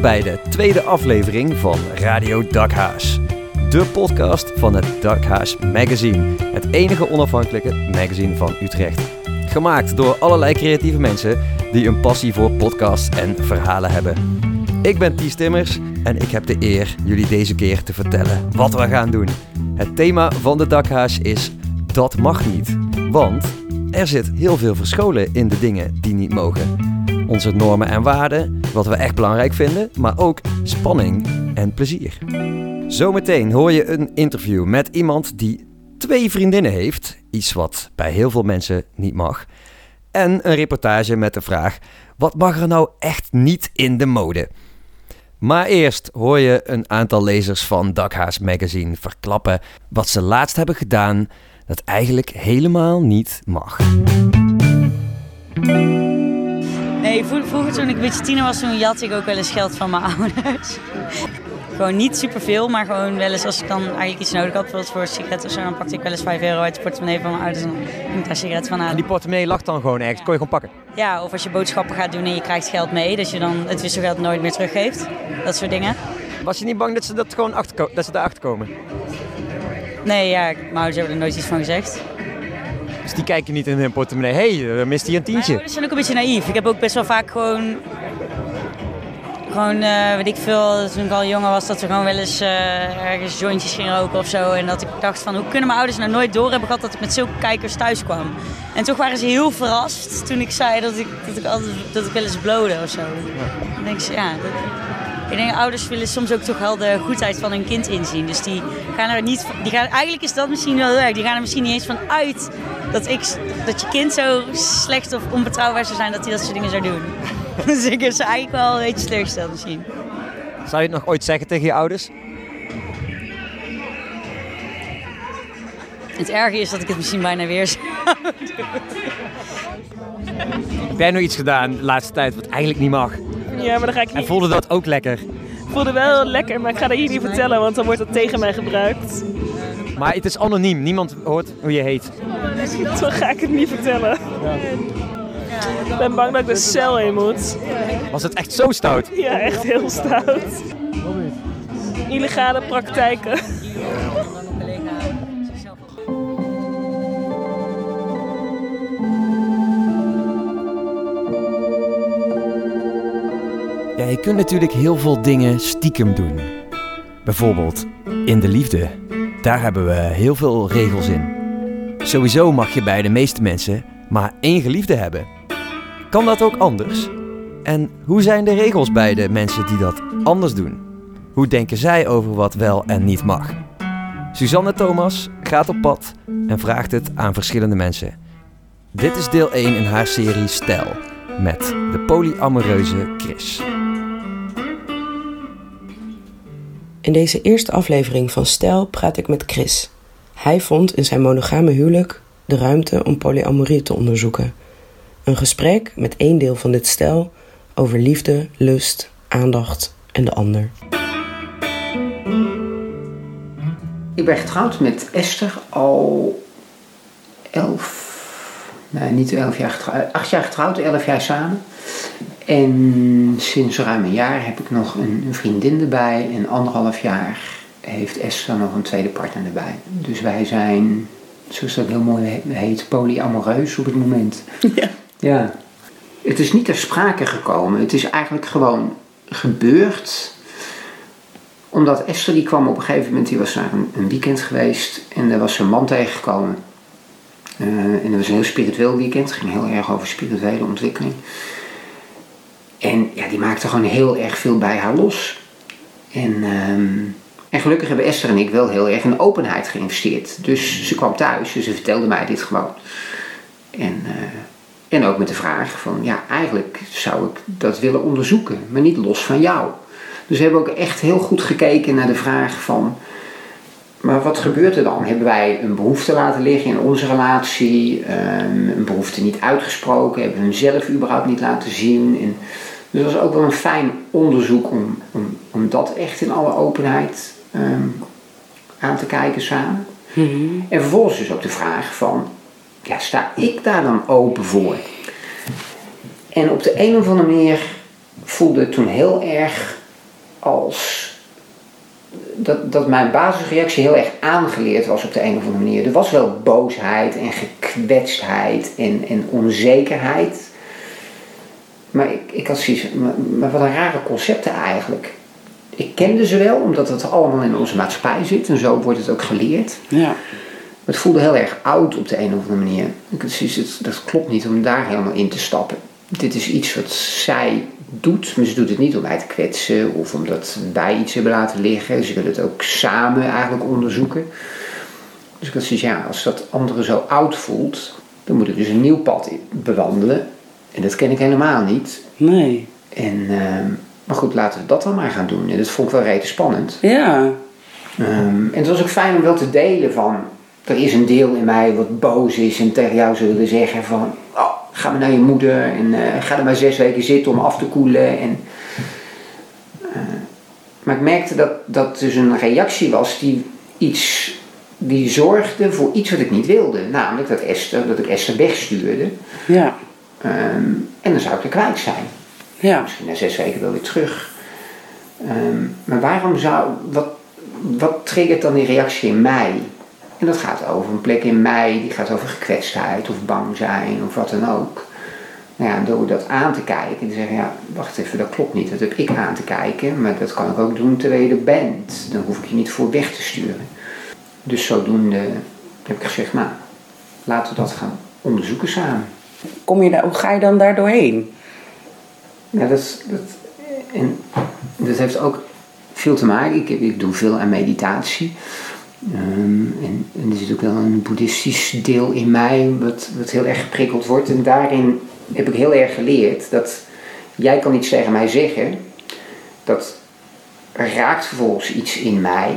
Bij de tweede aflevering van Radio Dakhaas. De podcast van het Dakhaas Magazine. Het enige onafhankelijke magazine van Utrecht. Gemaakt door allerlei creatieve mensen die een passie voor podcasts en verhalen hebben. Ik ben Ties Timmers en ik heb de eer jullie deze keer te vertellen wat we gaan doen. Het thema van de Dakhaas is Dat mag niet. Want er zit heel veel verscholen in de dingen die niet mogen. Onze normen en waarden, wat we echt belangrijk vinden, maar ook spanning en plezier. Zometeen hoor je een interview met iemand die twee vriendinnen heeft, iets wat bij heel veel mensen niet mag. En een reportage met de vraag: wat mag er nou echt niet in de mode? Maar eerst hoor je een aantal lezers van Dakhaas Magazine verklappen wat ze laatst hebben gedaan dat eigenlijk helemaal niet mag. Nee, vroeger toen ik een beetje tiener was, toen jat ik ook wel eens geld van mijn ouders. gewoon niet superveel, maar gewoon wel eens als ik dan eigenlijk iets nodig had, bijvoorbeeld voor sigaretten of zo, dan pakte ik wel eens 5 euro uit de portemonnee van mijn ouders en dan ging ik daar sigaretten van halen. En die portemonnee lag dan gewoon ergens, kon je gewoon pakken? Ja, of als je boodschappen gaat doen en je krijgt geld mee, dat je dan het wisselgeld nooit meer teruggeeft. Dat soort dingen. Was je niet bang dat ze dat gewoon achter, dat ze daarachter komen? Nee, ja, mijn ouders hebben er nooit iets van gezegd. Dus die kijken niet in hun portemonnee. Hé, hey, mist hier een tientje. Mijn zijn ook een beetje naïef. Ik heb ook best wel vaak gewoon... Gewoon, uh, weet ik veel, toen ik al jonger was, dat we gewoon wel eens uh, ergens jointjes gingen roken of zo. En dat ik dacht van, hoe kunnen mijn ouders nou nooit door hebben gehad dat ik met zulke kijkers thuis kwam. En toch waren ze heel verrast toen ik zei dat ik, dat ik, altijd, dat ik wel eens blode of zo. Ja. Dan denk ik, ja, dat, ik denk ouders willen soms ook toch wel de goedheid van hun kind inzien. Dus die gaan er niet. Die gaan, eigenlijk is dat misschien wel leuk. Die gaan er misschien niet eens van uit dat, ik, dat je kind zo slecht of onbetrouwbaar zou zijn dat hij dat soort dingen zou doen. dus ik is eigenlijk wel een beetje teleurgesteld misschien. Zou je het nog ooit zeggen tegen je ouders? Het erge is dat ik het misschien bijna weer zou Heb jij nog iets gedaan de laatste tijd wat eigenlijk niet mag? Ja, maar dan ga ik En voelde dat ook lekker? Ik voelde wel lekker, maar ik ga dat hier niet vertellen, want dan wordt dat tegen mij gebruikt. Maar het is anoniem, niemand hoort hoe je heet. Dan ga ik het niet vertellen. Ik ben bang dat ik de cel in moet. Was het echt zo stout? Ja, echt heel stout. Illegale praktijken. Ja, je kunt natuurlijk heel veel dingen stiekem doen. Bijvoorbeeld in de liefde. Daar hebben we heel veel regels in. Sowieso mag je bij de meeste mensen maar één geliefde hebben. Kan dat ook anders? En hoe zijn de regels bij de mensen die dat anders doen? Hoe denken zij over wat wel en niet mag? Suzanne Thomas gaat op pad en vraagt het aan verschillende mensen. Dit is deel 1 in haar serie Stijl met de polyamoreuze Chris. In deze eerste aflevering van Stijl praat ik met Chris. Hij vond in zijn monogame huwelijk de ruimte om polyamorie te onderzoeken. Een gesprek met één deel van dit stel over liefde, lust, aandacht en de ander. Ik ben getrouwd met Esther al elf, nee niet elf jaar getrouwd, acht jaar getrouwd, elf jaar samen. En sinds ruim een jaar heb ik nog een, een vriendin erbij en anderhalf jaar heeft Esther nog een tweede partner erbij. Dus wij zijn, zoals dat heel mooi heet, polyamoreus op het moment. Ja. Ja. Het is niet ter sprake gekomen. Het is eigenlijk gewoon gebeurd. Omdat Esther die kwam op een gegeven moment, die was naar een, een weekend geweest en daar was zijn man tegengekomen. Uh, en dat was een heel spiritueel weekend. Het ging heel erg over spirituele ontwikkeling. En ja, die maakte gewoon heel erg veel bij haar los. En, um, en gelukkig hebben Esther en ik wel heel erg in openheid geïnvesteerd. Dus ze kwam thuis en ze vertelde mij dit gewoon. En, uh, en ook met de vraag van, ja, eigenlijk zou ik dat willen onderzoeken, maar niet los van jou. Dus we hebben ook echt heel goed gekeken naar de vraag van, maar wat gebeurt er dan? Hebben wij een behoefte laten liggen in onze relatie? Um, een behoefte niet uitgesproken? Hebben we hem zelf überhaupt niet laten zien? En, dus dat was ook wel een fijn onderzoek om, om, om dat echt in alle openheid um, aan te kijken samen. Mm-hmm. En vervolgens is ook de vraag van, ja, sta ik daar dan open voor? En op de een of andere manier voelde het toen heel erg als dat, dat mijn basisreactie heel erg aangeleerd was op de een of andere manier. Er was wel boosheid en gekwetstheid en, en onzekerheid. Maar ik, ik had zoiets, maar, maar wat een rare concepten eigenlijk. Ik kende ze wel, omdat het allemaal in onze maatschappij zit en zo wordt het ook geleerd. Ja. Het voelde heel erg oud op de een of andere manier. Ik het, dat klopt niet om daar helemaal in te stappen. Dit is iets wat zij doet, maar ze doet het niet om mij te kwetsen of omdat wij iets hebben laten liggen. Ze willen het ook samen eigenlijk onderzoeken. Dus ik had zoiets, ja, als dat andere zo oud voelt, dan moet ik dus een nieuw pad bewandelen. En dat ken ik helemaal niet. Nee. En, ehm, maar goed, laten we dat dan maar gaan doen. En dat vond ik wel rete spannend. Ja. Ehm, en het was ook fijn om wel te delen van... Er is een deel in mij wat boos is en tegen jou zou willen zeggen van... Oh, ga maar naar je moeder en eh, ga er maar zes weken zitten om af te koelen. En, eh, maar ik merkte dat dat dus een reactie was die iets... Die zorgde voor iets wat ik niet wilde. Namelijk dat, Esther, dat ik Esther wegstuurde. Ja. Ehm, en dan zou ik er kwijt zijn. Ja. Misschien na zes weken wel weer terug. Ehm, maar waarom zou. Wat, wat triggert dan die reactie in mij? En dat gaat over een plek in mij, die gaat over gekwetstheid of bang zijn of wat dan ook. Nou ja, door dat aan te kijken en te zeggen: ja, wacht even, dat klopt niet. Dat heb ik aan te kijken, maar dat kan ik ook doen terwijl je er bent. Dan hoef ik je niet voor weg te sturen. Dus zodoende heb ik gezegd: nou, laten we dat gaan onderzoeken samen. Kom je daar, hoe ga je dan daar doorheen? Ja, dat, dat, en dat heeft ook veel te maken. Ik, ik doe veel aan meditatie. Ehm, en, en er zit ook wel een boeddhistisch deel in mij wat, wat heel erg geprikkeld wordt. En daarin heb ik heel erg geleerd dat jij kan iets tegen mij zeggen. Dat raakt vervolgens iets in mij.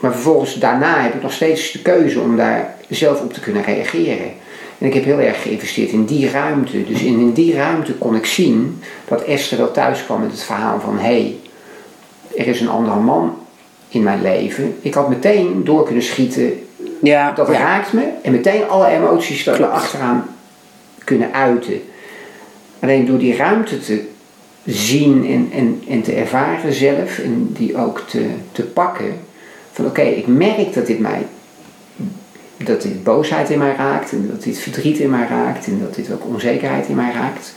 Maar vervolgens daarna heb ik nog steeds de keuze om daar zelf op te kunnen reageren. En ik heb heel erg geïnvesteerd in die ruimte. Dus in, in die ruimte kon ik zien dat Esther wel thuis kwam met het verhaal van... hé, hey, er is een andere man in mijn leven. Ik had meteen door kunnen schieten, Ja. dat ja. raakt me. En meteen alle emoties er achteraan kunnen uiten. Alleen door die ruimte te zien en, en, en te ervaren zelf... en die ook te, te pakken... van oké, ik merk dat dit mij dat dit boosheid in mij raakt en dat dit verdriet in mij raakt en dat dit ook onzekerheid in mij raakt.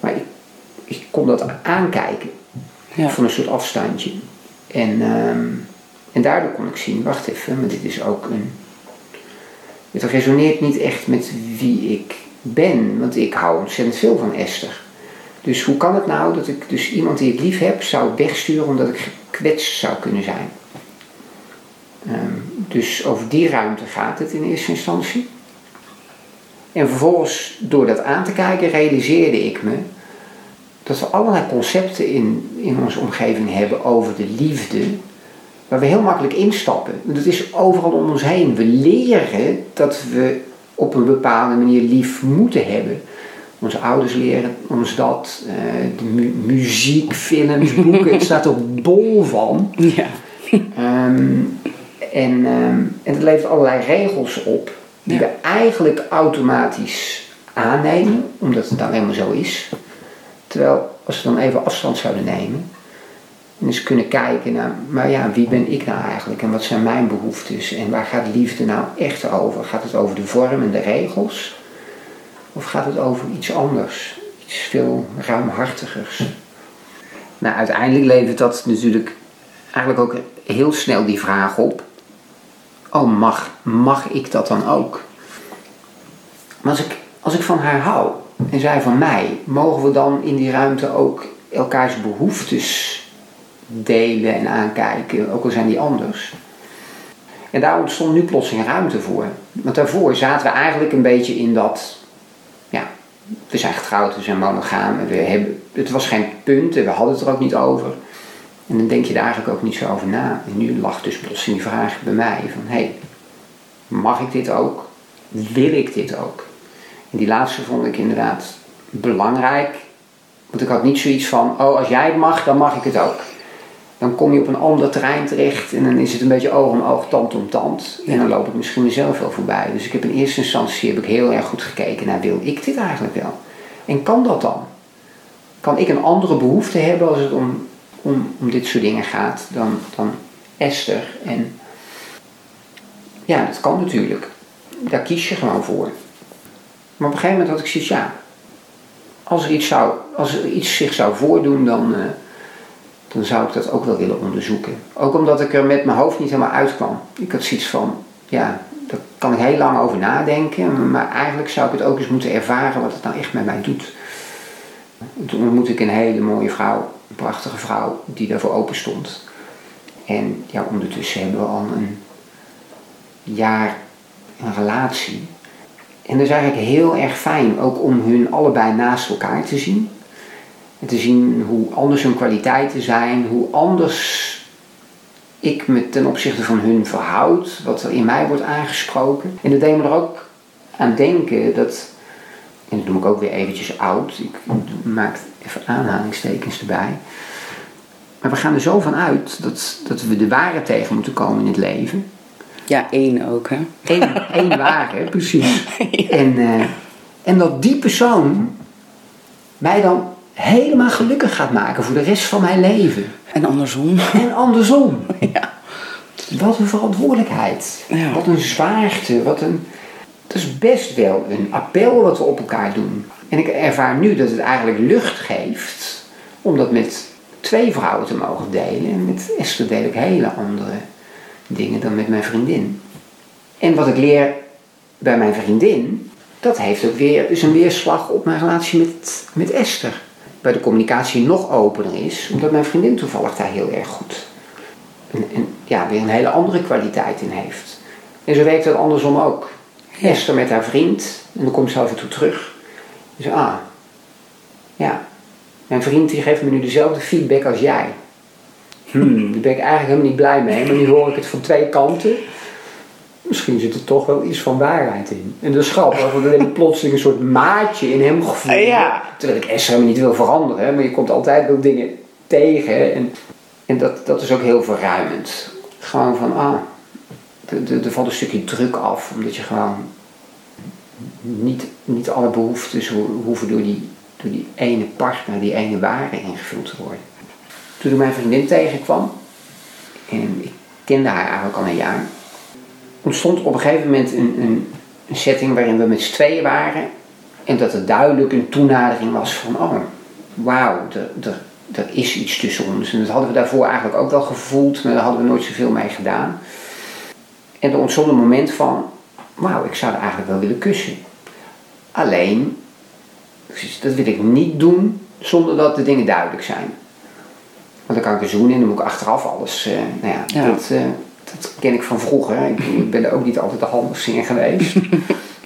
Maar ik, ik kon dat aankijken Ja. van een soort afstandje. En, ehm, en daardoor kon ik zien, wacht even, maar dit is ook een. Het resoneert niet echt met wie ik ben, want ik hou ontzettend veel van Esther. Dus hoe kan het nou dat ik dus iemand die ik lief heb zou wegsturen omdat ik gekwetst zou kunnen zijn? Ehm, dus over die ruimte gaat het in eerste instantie. En vervolgens, door dat aan te kijken, realiseerde ik me dat we allerlei concepten in, in onze omgeving hebben over de liefde, waar we heel makkelijk instappen. Dat is overal om ons heen. We leren dat we op een bepaalde manier lief moeten hebben. Onze ouders leren ons dat, eh, de mu- muziek, films, boeken, het staat er bol van. Ja. Ehm, en, ehm, en het levert allerlei regels op die Ja. we eigenlijk automatisch aannemen, omdat het dan helemaal zo is. Terwijl als we dan even afstand zouden nemen en eens kunnen kijken naar, maar ja, wie ben ik nou eigenlijk en wat zijn mijn behoeftes en waar gaat liefde nou echt over? Gaat het over de vorm en de regels? Of gaat het over iets anders? Iets veel ruimhartigers? Nou, uiteindelijk levert dat natuurlijk eigenlijk ook heel snel die vraag op: oh, mag, mag ik dat dan ook? Maar als ik, als ik van haar hou en zij van mij, mogen we dan in die ruimte ook elkaars behoeftes delen en aankijken, ook al zijn die anders? En daar ontstond nu plotseling ruimte voor. Want daarvoor zaten we eigenlijk een beetje in dat, ja, we zijn getrouwd, we zijn monogaam, en we hebben, het was geen punt en we hadden het er ook niet over. En dan denk je daar eigenlijk ook niet zo over na. En nu lag dus plotseling die vraag bij mij van, hé, hey, mag ik dit ook? Wil ik dit ook? En die laatste vond ik inderdaad belangrijk. Want ik had niet zoiets van, oh als jij het mag, dan mag ik het ook. Dan kom je op een ander terrein terecht en dan is het een beetje oog om oog, tand om tand. En dan loop ik misschien mezelf wel voorbij. Dus ik heb in eerste instantie heb ik heel erg goed gekeken naar, wil ik dit eigenlijk wel? En kan dat dan? kan ik een andere behoefte hebben als het om, om, om dit soort dingen gaat dan, dan Esther. En ja, dat kan natuurlijk. Daar kies je gewoon voor. Maar op een gegeven moment had ik zoiets, ja, als er iets, zou, als iets zich zou voordoen, dan, uh, dan zou ik dat ook wel willen onderzoeken. Ook omdat ik er met mijn hoofd niet helemaal uitkwam. Ik had zoiets van, ja, daar kan ik heel lang over nadenken, maar eigenlijk zou ik het ook eens moeten ervaren wat het nou echt met mij doet. Toen ontmoette ik een hele mooie vrouw, een prachtige vrouw, die daarvoor open stond. En ja, ondertussen hebben we al een jaar een relatie. En dat is eigenlijk heel erg fijn, ook om hun allebei naast elkaar te zien. En te zien hoe anders hun kwaliteiten zijn, hoe anders ik me ten opzichte van hun verhoud, wat er in mij wordt aangesproken. En dat deed me er ook aan denken dat, en dat noem ik ook weer eventjes oud, ik maak even aanhalingstekens erbij. Maar we gaan er zo van uit dat, dat we de ware tegen moeten komen in het leven. Ja, één ook, hè? Eén, één ware, precies. En, uh, en dat die persoon mij dan helemaal gelukkig gaat maken voor de rest van mijn leven. En andersom. En andersom. Ja. Wat een verantwoordelijkheid. Ja. Wat een zwaarte. Wat een... Het is best wel een appel wat we op elkaar doen. En ik ervaar nu dat het eigenlijk lucht geeft om dat met twee vrouwen te mogen delen. En met Esther deel ik hele andere dingen dan met mijn vriendin. En wat ik leer bij mijn vriendin, dat heeft ook weer is een weerslag op mijn relatie met, met Esther. Bij de communicatie nog opener is, omdat mijn vriendin toevallig daar heel erg goed en, en ja, weer een hele andere kwaliteit in heeft. En zo werkt het andersom ook. Esther met haar vriend, en dan komt ze af en toe terug. Zo, ah, ja, mijn vriend die geeft me nu dezelfde feedback als jij. Hmm, daar ben ik eigenlijk helemaal niet blij mee, maar nu hoor ik het van twee kanten. Misschien zit er toch wel iets van waarheid in. En dat is grappig, want dan heb ik plotseling een soort maatje in hem gevoeld. Ja. Terwijl ik Esther helemaal niet wil veranderen, maar je komt altijd wel dingen tegen. En, en dat, dat is ook heel verruimend. Gewoon van, ah, er valt een stukje druk af, omdat je gewoon niet, niet alle behoeftes hoeven door die, door die ene partner, die ene ware ingevuld te worden. Toen ik mijn vriendin tegenkwam, en ik kende haar eigenlijk al een jaar, ontstond op een gegeven moment een, een, een setting waarin we met z'n tweeën waren. En dat er duidelijk een toenadering was van, oh, wauw, er, is iets tussen ons. En dat hadden we daarvoor eigenlijk ook wel gevoeld, maar daar hadden we nooit zoveel mee gedaan. En er ontstond een moment van, wauw, ik zou er eigenlijk wel willen kussen. Alleen, dat wil ik niet doen zonder dat de dingen duidelijk zijn. Want dan kan ik er zoenen en dan moet ik achteraf alles. Uh, nou ja, Ja. Dat, eh, dat ken ik van vroeger. Ik, ik ben er ook niet altijd de handigste in geweest.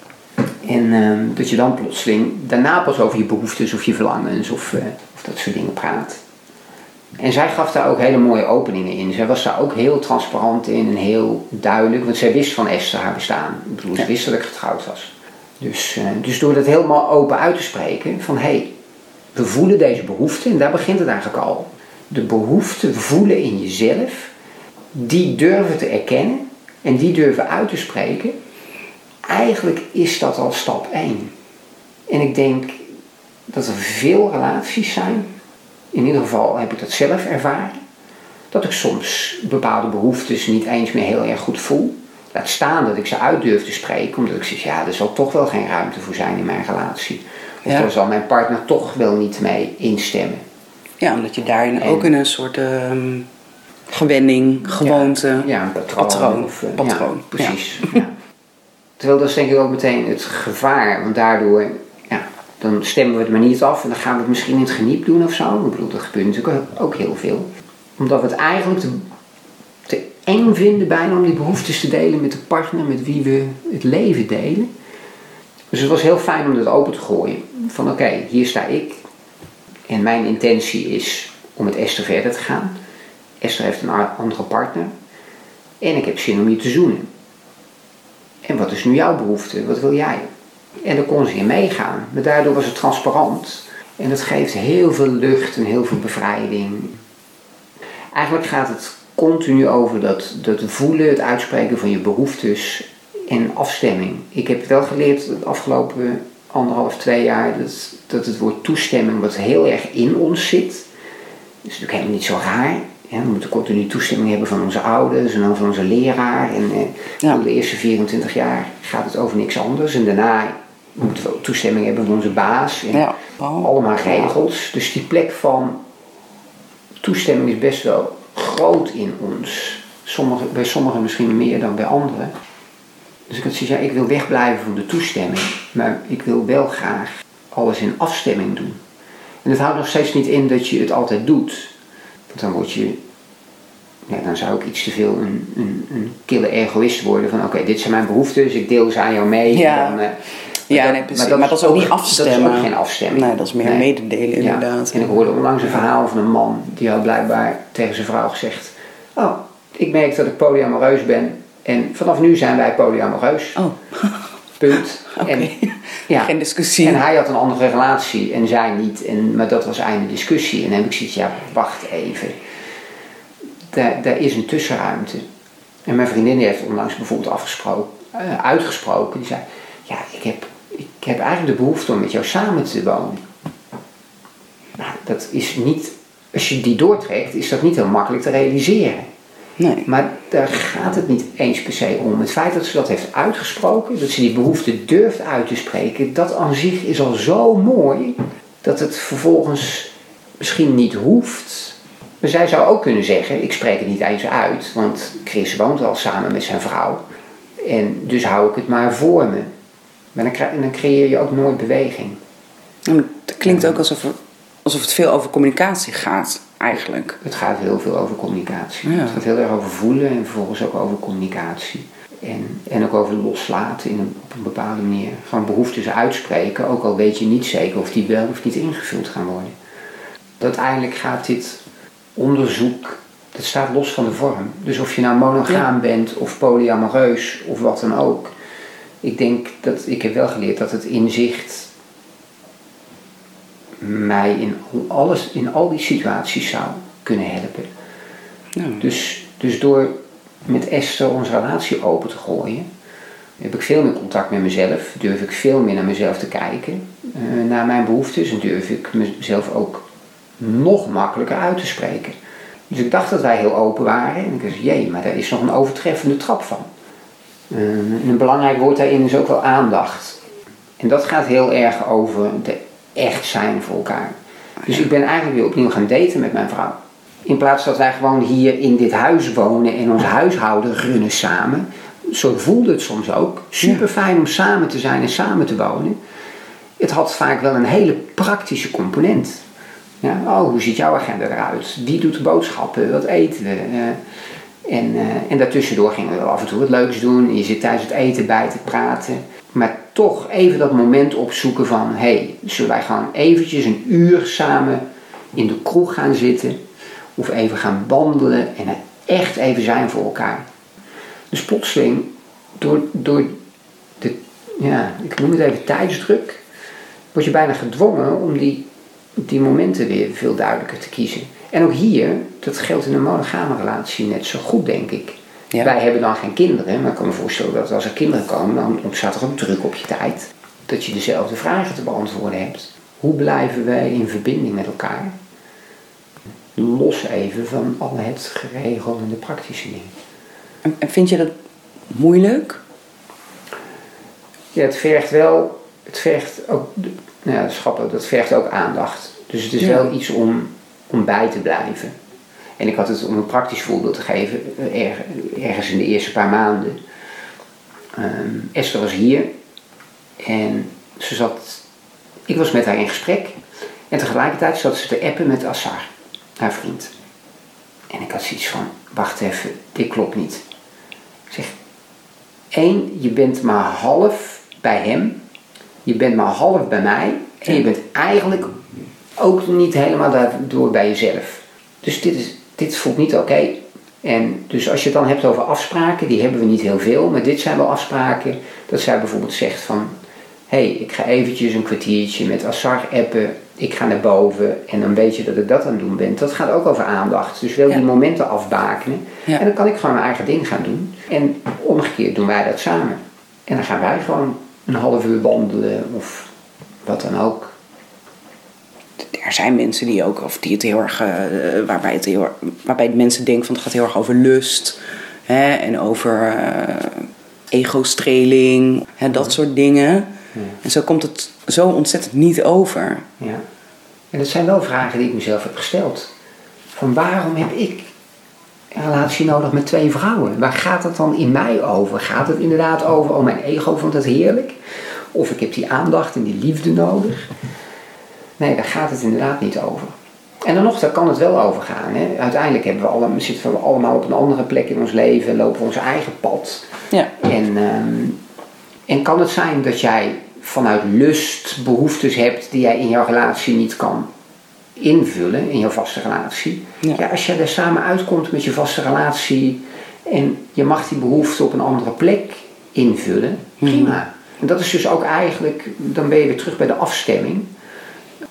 en ehm, dat je dan plotseling daarna pas over je behoeftes of je verlangens of, eh, of dat soort dingen praat. En zij gaf daar ook hele mooie openingen in. Zij was daar ook heel transparant in en heel duidelijk. Want zij wist van Esther haar bestaan. Ik bedoel, ze wist dat ik getrouwd was. Dus, eh, dus door dat helemaal open uit te spreken van hé, hey, we voelen deze behoefte en daar begint het eigenlijk al. De behoefte voelen in jezelf, die durven te erkennen en die durven uit te spreken. Eigenlijk is dat al stap 1. En ik denk dat er veel relaties zijn, in ieder geval heb ik dat zelf ervaren, dat ik soms bepaalde behoeftes niet eens meer heel erg goed voel. Laat staan dat ik ze uit durf te spreken, omdat ik zeg, ja, er zal toch wel geen ruimte voor zijn in mijn relatie. Of Ja. daar zal mijn partner toch wel niet mee instemmen. Ja, omdat je daarin En- ook in een soort ehm, gewenning, gewoonte. Ja, een patroon. Patroon, Of, eh, patroon, precies. Ja. Terwijl dat is denk ik ook meteen het gevaar. Want daardoor, ja, dan stemmen we het maar niet af. En dan gaan we het misschien in het geniep doen of zo. Ik bedoel, dat gebeurt natuurlijk ook- ook heel veel. Omdat we het eigenlijk te, te eng vinden bijna om die behoeftes te delen met de partner met wie we het leven delen. Dus het was heel fijn om dat open te gooien. Van oké, hier sta ik. En mijn intentie is om met Esther verder te gaan. Esther heeft een andere partner. En ik heb zin om je te zoenen. En wat is nu jouw behoefte? Wat wil jij? En daar kon ze in meegaan. Maar daardoor was het transparant. En dat geeft heel veel lucht en heel veel bevrijding. Eigenlijk gaat het continu over dat, dat voelen, het uitspreken van je behoeftes en afstemming. Ik heb wel geleerd de afgelopen anderhalf, twee jaar dat, dat het woord toestemming wat heel erg in ons zit. Dat is natuurlijk helemaal niet zo raar. Ja, we moeten continu toestemming hebben van onze ouders en dan van onze leraar. En eh, Ja. de eerste 24 jaar gaat het over niks anders. En daarna moeten we ook toestemming hebben van onze baas. En Ja. Oh. allemaal regels. Dus die plek van toestemming is best wel groot in ons. Sommige, bij sommigen misschien meer dan bij anderen. Dus ik had zoiets, ja, ik wil wegblijven van de toestemming. Maar ik wil wel graag alles in afstemming doen. En dat houdt nog steeds niet in dat je het altijd doet. Want dan word je... Ja, dan zou ik iets te veel een, een, een kille egoïst worden. Van oké, dit zijn mijn behoeftes, ik deel ze aan jou mee. Ja. En dan, eh, Ja, dat- nee, precies. Maar dat is ook niet afstemmen. Dat is ook geen afstemming. Nee, dat is meer Nee. mededelen Ja, inderdaad. En ik hoorde onlangs een verhaal van een man die had blijkbaar tegen zijn vrouw gezegd: Oh, ik merk dat ik polyamoreus ben en vanaf nu zijn wij polyamoreus. Oh, Punt. oké. En, ja. Geen discussie. En hij had een andere relatie en zij niet. En, maar dat was einde discussie. En dan heb ik zoiets, ja, wacht even. Daar, daar is een tussenruimte. En mijn vriendin heeft onlangs bijvoorbeeld afgesproken, eh, uitgesproken. Die zei, ja, ik heb, ik heb eigenlijk de behoefte om met jou samen te wonen. Nou, dat is niet, als je die doortrekt, is dat niet heel makkelijk te realiseren. Nee. Maar daar gaat het niet eens per se om. Het feit dat ze dat heeft uitgesproken, dat ze die behoefte durft uit te spreken, dat aan zich is al zo mooi dat het vervolgens misschien niet hoeft. Maar zij zou ook kunnen zeggen: Ik spreek het niet eens uit, want Chris woont al samen met zijn vrouw. En dus hou ik het maar voor me. Maar dan, dan creëer je ook nooit beweging. Het klinkt ook alsof, alsof het veel over communicatie gaat, eigenlijk. Het gaat heel veel over communicatie. Ja. Het gaat heel erg over voelen en vervolgens ook over communicatie. En, en ook over loslaten in een, op een bepaalde manier. Gewoon behoeftes uitspreken, ook al weet je niet zeker of die wel of niet ingevuld gaan worden. Uiteindelijk gaat dit onderzoek, dat staat los van de vorm. Dus of je nou monogaam bent of polyamoreus of wat dan ook. Ik denk dat, ik heb wel geleerd dat het inzicht mij in al- alles, in al die situaties zou kunnen helpen. Ja. Dus, dus door met Esther onze relatie open te gooien, heb ik veel meer contact met mezelf, durf ik veel meer naar mezelf te kijken, eh, naar mijn behoeftes en durf ik mezelf ook nog makkelijker uit te spreken. Dus ik dacht dat wij heel open waren en ik dacht, jee, maar daar is nog een overtreffende trap van. Eh, en een belangrijk woord daarin is ook wel aandacht. En dat gaat heel erg over de echt zijn voor elkaar. Dus ik ben eigenlijk weer opnieuw gaan daten met mijn vrouw. In plaats dat wij gewoon hier in dit huis wonen en ons huishouden runnen samen. Zo voelde het soms ook. Super fijn om samen te zijn en samen te wonen. Het had vaak wel een hele praktische component. Ja, oh, hoe ziet jouw agenda eruit? Wie doet de boodschappen? Wat eten we? Eh, en, eh, en daartussendoor gingen we wel af en toe wat leuks doen. En je zit tijdens het eten bij te praten. Maar toch even dat moment opzoeken van... hé, hey, zullen wij gewoon eventjes een uur samen in de kroeg gaan zitten... of even gaan wandelen en er echt even zijn voor elkaar. Dus plotseling, door, door de, ja, ik noem het even tijdsdruk... word je bijna gedwongen om die, die momenten weer veel duidelijker te kiezen. En ook hier, dat geldt in een monogame relatie net zo goed, denk ik. Ja. Wij hebben dan geen kinderen, maar ik kan me voorstellen dat als er kinderen komen, dan ontstaat er ook druk op je tijd. Dat je dezelfde vragen te beantwoorden hebt. Hoe blijven wij in verbinding met elkaar? Los even van al het geregelde en de praktische dingen. En, vind je dat moeilijk? Ja, het vergt wel, het vergt ook, nou ja, dat dat vergt ook aandacht. Dus het is Ja. wel iets om, om bij te blijven. En ik had het, om een praktisch voorbeeld te geven, er, ergens in de eerste paar maanden. Ehm, Esther was hier en ze zat, ik was met haar in gesprek. En tegelijkertijd zat ze te appen met Assar, haar vriend. En ik had zoiets van, wacht even, dit klopt niet. Ik zeg, één, je bent maar half bij hem. Je bent maar half bij mij. En je bent eigenlijk ook niet helemaal daardoor bij jezelf. Dus dit, is, dit voelt niet oké. En dus als je het dan hebt over afspraken, die hebben we niet heel veel. Maar dit zijn wel afspraken dat zij bijvoorbeeld zegt van... Hé, hey, ik ga eventjes een kwartiertje met Assar appen. Ik ga naar boven en dan weet je dat ik dat aan het doen ben. Dat gaat ook over aandacht. Dus Ja. die momenten afbakenen. Ja. En dan kan ik gewoon mijn eigen ding gaan doen. En omgekeerd doen wij dat samen. En dan gaan wij gewoon een half uur wandelen of wat dan ook. Er zijn mensen die ook, of die het heel erg, eh, waarbij, het heel, waarbij de mensen denken van het gaat heel erg over lust. Hè, en over eh ego-streling, hè, dat soort dingen. En zo komt het zo ontzettend niet over. Ja. En dat zijn wel vragen die ik mezelf heb gesteld. Van waarom heb ik een relatie nodig met twee vrouwen? Waar gaat het dan in mij over? Gaat het inderdaad over, oh mijn ego vond het heerlijk? Of ik heb die aandacht en die liefde nodig? Nee, daar gaat het inderdaad niet over. En dan nog, daar kan het wel over gaan. Hè? Uiteindelijk hebben we alle, zitten we allemaal op een andere plek in ons leven, lopen we ons eigen pad. Ja. En, ehm, en kan het zijn dat jij vanuit lust behoeftes hebt die jij in jouw relatie niet kan invullen, in jouw vaste relatie? Ja. Ja. als je er samen uitkomt met je vaste relatie en je mag die behoefte op een andere plek invullen, prima. En dat is dus ook eigenlijk, dan ben je weer terug bij de afstemming.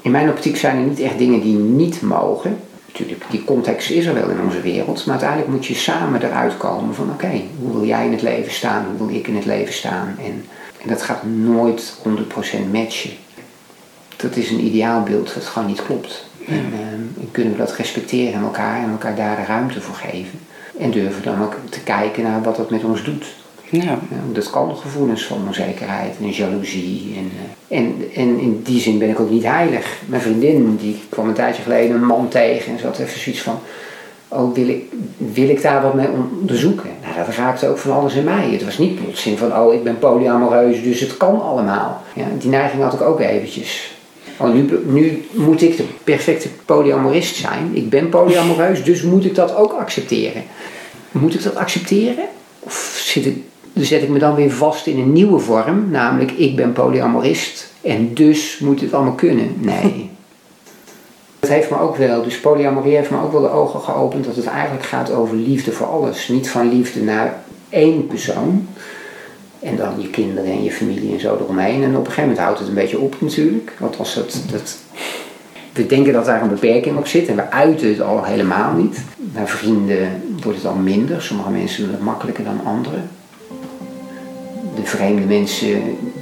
In mijn optiek zijn er niet echt dingen die niet mogen. Natuurlijk, die context is er wel in onze wereld. Maar uiteindelijk moet je samen eruit komen van oké, hoe wil jij in het leven staan? Hoe wil ik in het leven staan? En, en dat gaat nooit 100% matchen. Dat is een ideaalbeeld dat gewoon niet klopt. En, ehm, en kunnen we dat respecteren in elkaar en elkaar daar de ruimte voor geven. En durven dan ook te kijken naar wat dat met ons doet. Ja. Dat kan gevoelens van onzekerheid en jaloezie. En, eh, en, en in die zin ben ik ook niet heilig. Mijn vriendin die kwam een tijdje geleden een man tegen en ze had even zoiets van... Oh, wil ik, wil ik daar wat mee onderzoeken? Nou, dat raakte ook van alles in mij. Het was niet plotseling van, oh, ik ben polyamoreus, dus het kan allemaal. Ja, die neiging had ik ook eventjes. Oh, nu, nu moet ik de perfecte polyamorist zijn. Ik ben polyamoreus, dus moet ik dat ook accepteren. Moet ik dat accepteren? Of zit ik, zet ik me dan weer vast in een nieuwe vorm, namelijk ik ben polyamorist en dus moet het allemaal kunnen? Nee. Het heeft me ook wel, dus polyamorie heeft me ook wel de ogen geopend dat het eigenlijk gaat over liefde voor alles. Niet van liefde naar één persoon en dan je kinderen en je familie en zo eromheen. En op een gegeven moment houdt het een beetje op natuurlijk. Want als het, dat, we denken dat daar een beperking op zit en we uiten het al helemaal niet. Bij vrienden wordt het al minder. Sommige mensen doen het makkelijker dan anderen. De vreemde mensen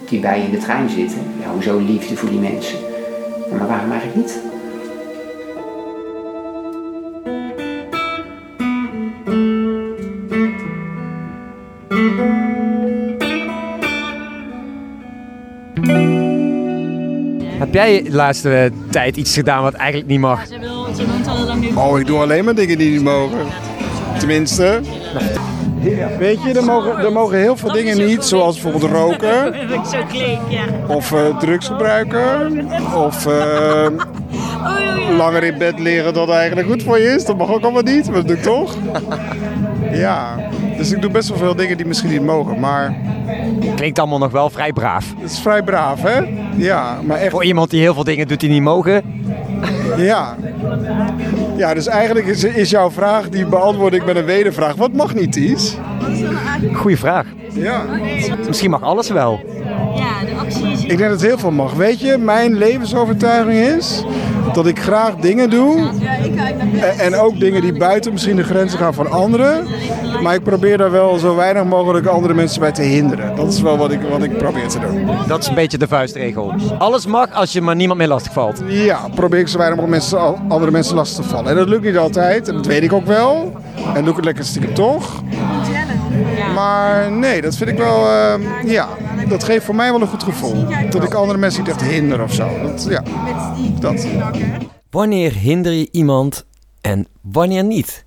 die bij je in de trein zitten. Ja, hoezo liefde voor die mensen? Maar waarom eigenlijk niet? Heb jij de laatste tijd iets gedaan wat eigenlijk niet mag? Ze, wil, ze woont al heel lang nu. Oh, ik doe alleen maar dingen die niet mogen. Tenminste. Weet je, er mogen, er mogen heel veel dingen niet, zoals bijvoorbeeld roken. Zo ja. Of eh, drugs gebruiken. Of eh, langer in bed liggen dan eigenlijk goed voor je is. Dat mag ook allemaal niet, maar dat doe ik toch. Ja, dus ik doe best wel veel dingen die misschien niet mogen. Maar Klinkt allemaal nog wel vrij braaf. het is vrij braaf, hè? Ja, maar echt Voor iemand die heel veel dingen doet die niet mogen. Ja. Ja, dus eigenlijk is, is jouw vraag, die beantwoord ik met een wedervraag. Wat mag niet, Ties? Goeie vraag. Ja. Misschien mag alles wel. Ja, de actie is... Ik denk dat heel veel mag. Weet je, mijn levensovertuiging is dat ik graag dingen doe. En, ook dingen die buiten misschien de grenzen gaan van anderen. Maar ik probeer daar wel zo weinig mogelijk andere mensen bij te hinderen. Dat is wel wat ik, wat ik probeer te doen. Dat is een beetje de vuistregel. Alles mag als je maar niemand meer lastig valt. Ja, probeer ik zo weinig mogelijk mensen, andere mensen lastig te vallen. En dat lukt niet altijd, en dat weet ik ook wel. En doe ik het lekker stiekem toch. Maar nee, dat vind ik wel, eh, ja, dat geeft voor mij wel een goed gevoel. Dat ik andere mensen niet echt hinder of zo. Dat, ja, dat. Wanneer hinder je iemand en wanneer niet?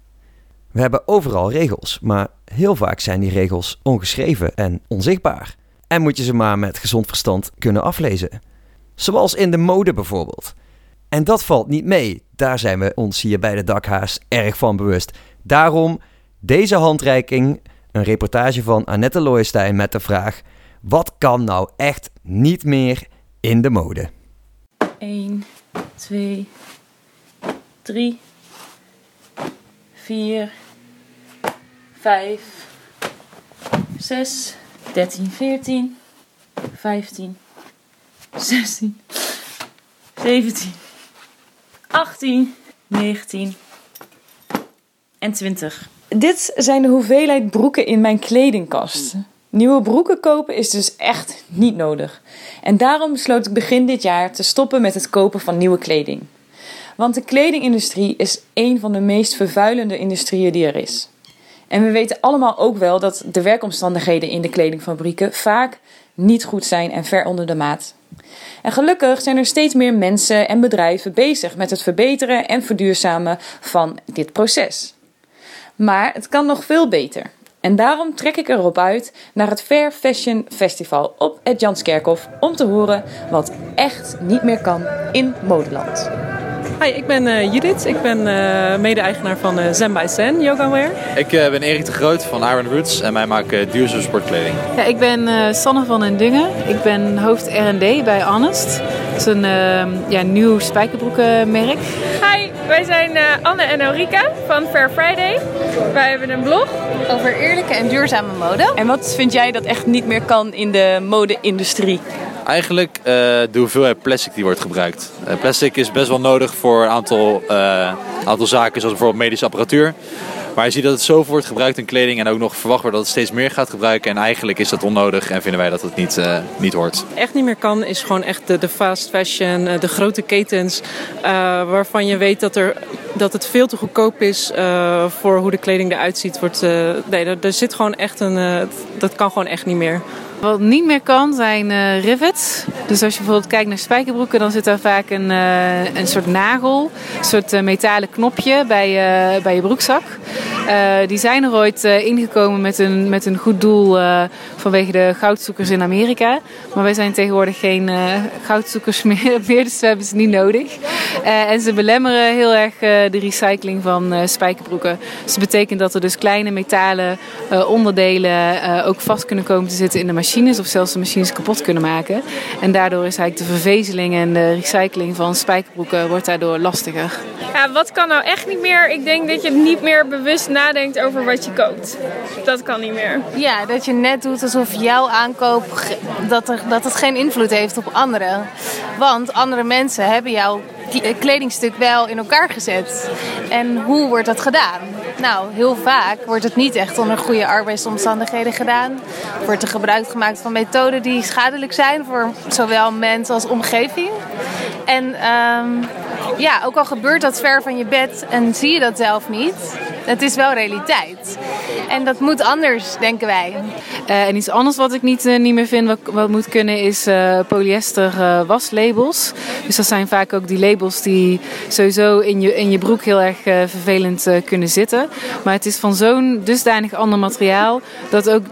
We hebben overal regels, maar heel vaak zijn die regels ongeschreven en onzichtbaar. En moet je ze maar met gezond verstand kunnen aflezen. Zoals in de mode bijvoorbeeld. En dat valt niet mee. Daar zijn we ons hier bij de Dakhaas erg van bewust. Daarom deze handreiking, een reportage van Annette Looijstein met de vraag: wat kan nou echt niet meer in de mode? 1, 2, 3, 4, 5, 6, 13, 14, 15, 16, 17, 18, 19 en 20. Dit zijn de hoeveelheid broeken in mijn kledingkast. Nieuwe broeken kopen is dus echt niet nodig. En daarom besloot ik begin dit jaar te stoppen met het kopen van nieuwe kleding. Want de kledingindustrie is een van de meest vervuilende industrieën die er is. En we weten allemaal ook wel dat de werkomstandigheden in de kledingfabrieken vaak niet goed zijn en ver onder de maat. En gelukkig zijn er steeds meer mensen en bedrijven bezig met het verbeteren en verduurzamen van dit proces. Maar het kan nog veel beter. En daarom trek ik erop uit naar het Fair Fashion Festival op het Janskerkhof om te horen wat echt niet meer kan in modeland. Hi, ik ben uh, Judith. Ik ben uh, mede-eigenaar van uh, Zen by Zen Yoga Wear. Ik ben Erik de Groot van Iron Roots en wij maken duurzame sportkleding. Ja, ik ben Sanne van den Dungen. Ik ben hoofd R&D bij Honest. Dat is een ja, nieuw spijkerbroekenmerk. Hi, wij zijn Anne en Ulrika van Fair Friday. Wij hebben een blog over eerlijke en duurzame mode. En wat vind jij dat echt niet meer kan in de mode-industrie? Eigenlijk uh, de hoeveelheid plastic die wordt gebruikt. Uh, plastic is best wel nodig voor een aantal, uh, aantal zaken, zoals bijvoorbeeld medische apparatuur. Maar je ziet dat het zoveel wordt gebruikt in kleding en ook nog verwacht wordt dat het steeds meer gaat gebruiken. En eigenlijk is dat onnodig en vinden wij dat het niet, uh, niet hoort. Echt niet meer kan is gewoon echt de, de fast fashion, de grote ketens. Waarvan je weet dat, er, dat het veel te goedkoop is voor hoe de kleding eruit ziet. Wordt, nee, er, zit gewoon echt een. dat kan gewoon echt niet meer. Wat niet meer kan zijn uh, rivets. Dus als je bijvoorbeeld kijkt naar spijkerbroeken, dan zit daar vaak een, uh, een soort nagel, een soort uh, metalen knopje bij, bij je broekzak. die zijn er ooit ingekomen met een, met een goed doel vanwege de goudzoekers in Amerika. Maar wij zijn tegenwoordig geen goudzoekers meer, meer, dus we hebben ze niet nodig. En ze belemmeren heel erg de recycling van spijkerbroeken. Dus dat betekent dat er dus kleine metalen onderdelen ook vast kunnen komen te zitten in de machine machines of zelfs de machines kapot kunnen maken. En daardoor is eigenlijk de vervezeling en de recycling van spijkerbroeken wordt daardoor lastiger. Ja, wat kan nou echt niet meer? Ik denk dat je niet meer bewust nadenkt over wat je koopt. Dat kan niet meer. Ja, dat je net doet alsof jouw aankoop dat, er, dat het geen invloed heeft op anderen. Want andere mensen hebben jouw kledingstuk wel in elkaar gezet. En hoe wordt dat gedaan? Nou, heel vaak wordt het niet echt onder goede arbeidsomstandigheden gedaan. Wordt er gebruik gemaakt van methoden die schadelijk zijn voor zowel mens als omgeving. En um, ja, ook al gebeurt dat ver van je bed en zie je dat zelf niet, het is wel realiteit. En dat moet anders, denken wij. Uh, en iets anders wat ik niet, uh, niet meer vind wat, moet kunnen is uh, polyester waslabels. Dus dat zijn vaak ook die labels die sowieso in je, in je broek heel erg vervelend kunnen zitten. Maar het is van zo'n dusdanig ander materiaal dat ook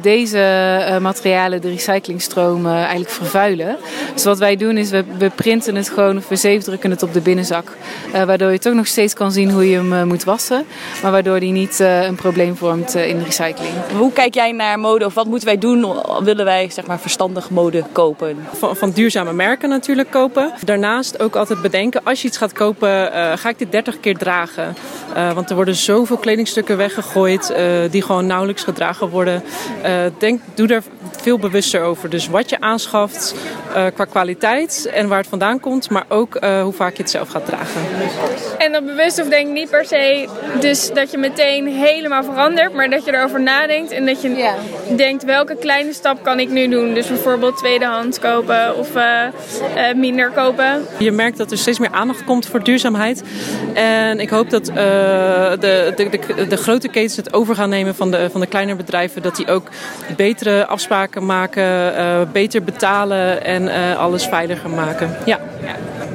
deze materialen de recyclingstroom eigenlijk vervuilen. Dus wat wij doen is we, we printen het gewoon of we zeefdrukken het op de binnenzak. waardoor je toch nog steeds kan zien hoe je hem moet wassen. Maar waardoor die niet een probleem vormt in de recycling. Hoe kijk jij naar mode of wat moeten wij doen? Willen wij zeg maar verstandig mode kopen? Van, van duurzame merken natuurlijk kopen. Daarnaast ook altijd bedenken, als je iets gaat kopen, uh, ga ik dit 30 keer dragen? Uh, want er worden zoveel kledingstukken weggegooid uh, die gewoon nauwelijks gedragen worden. denk, doe daar veel bewuster over. Dus wat je aanschaft qua kwaliteit en waar het vandaan komt, maar ook hoe vaak je het zelf gaat dragen. En dat bewust of denk niet per se dus dat je meteen helemaal verandert, maar dat je erover nadenkt en dat je ja. denkt welke kleine stap kan ik nu doen. Dus bijvoorbeeld tweedehands kopen of uh, uh, minder kopen. Je merkt dat er steeds meer aandacht komt voor duurzaamheid. En ik hoop dat uh, de, de, de, grote ketens het over gaan nemen van de, van de kleine bedrijven. Dat die ook betere afspraken maken, beter betalen en alles veiliger maken. Ja. ja.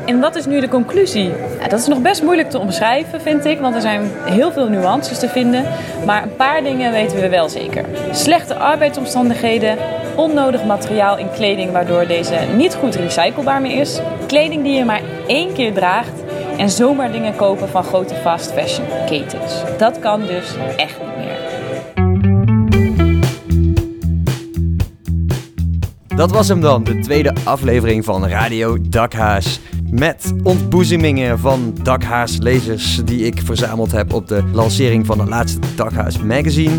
En wat is nu de conclusie? Ja, dat is nog best moeilijk te omschrijven, vind ik, want er zijn heel veel nuances te vinden. Maar een paar dingen weten we wel zeker. Slechte arbeidsomstandigheden, onnodig materiaal in kleding waardoor deze niet goed recyclebaar meer is, kleding die je maar één keer draagt en zomaar dingen kopen van grote fast fashion ketens. Dat kan dus echt niet meer. Dat was hem dan, de tweede aflevering van Radio Dakhaas. Met ontboezemingen van Dakhaas-lezers die ik verzameld heb op de lancering van het laatste Dakhaas magazine.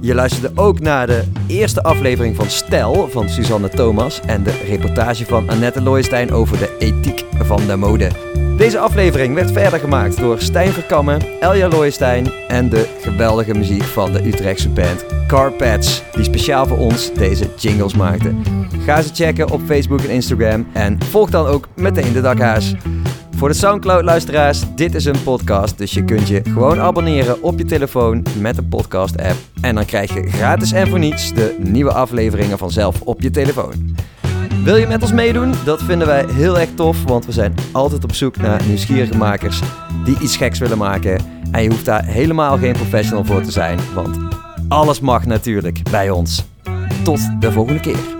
Je luisterde ook naar de eerste aflevering van Stel van Suzanne Thomas en de reportage van Annette Looijstein over de ethiek van de mode. Deze aflevering werd verder gemaakt door Stijn Verkammen, Elja Looijstein en de geweldige muziek van de Utrechtse band Carpets, die speciaal voor ons deze jingles maakten. Ga ze checken op Facebook en Instagram en volg dan ook meteen de dakhaas. Voor de Soundcloud-luisteraars, dit is een podcast, dus je kunt je gewoon abonneren op je telefoon met de podcast-app. En dan krijg je gratis en voor niets de nieuwe afleveringen vanzelf op je telefoon. Wil je met ons meedoen? Dat vinden wij heel erg tof, want we zijn altijd op zoek naar nieuwsgierige makers die iets geks willen maken. En je hoeft daar helemaal geen professional voor te zijn, want alles mag natuurlijk bij ons. Tot de volgende keer.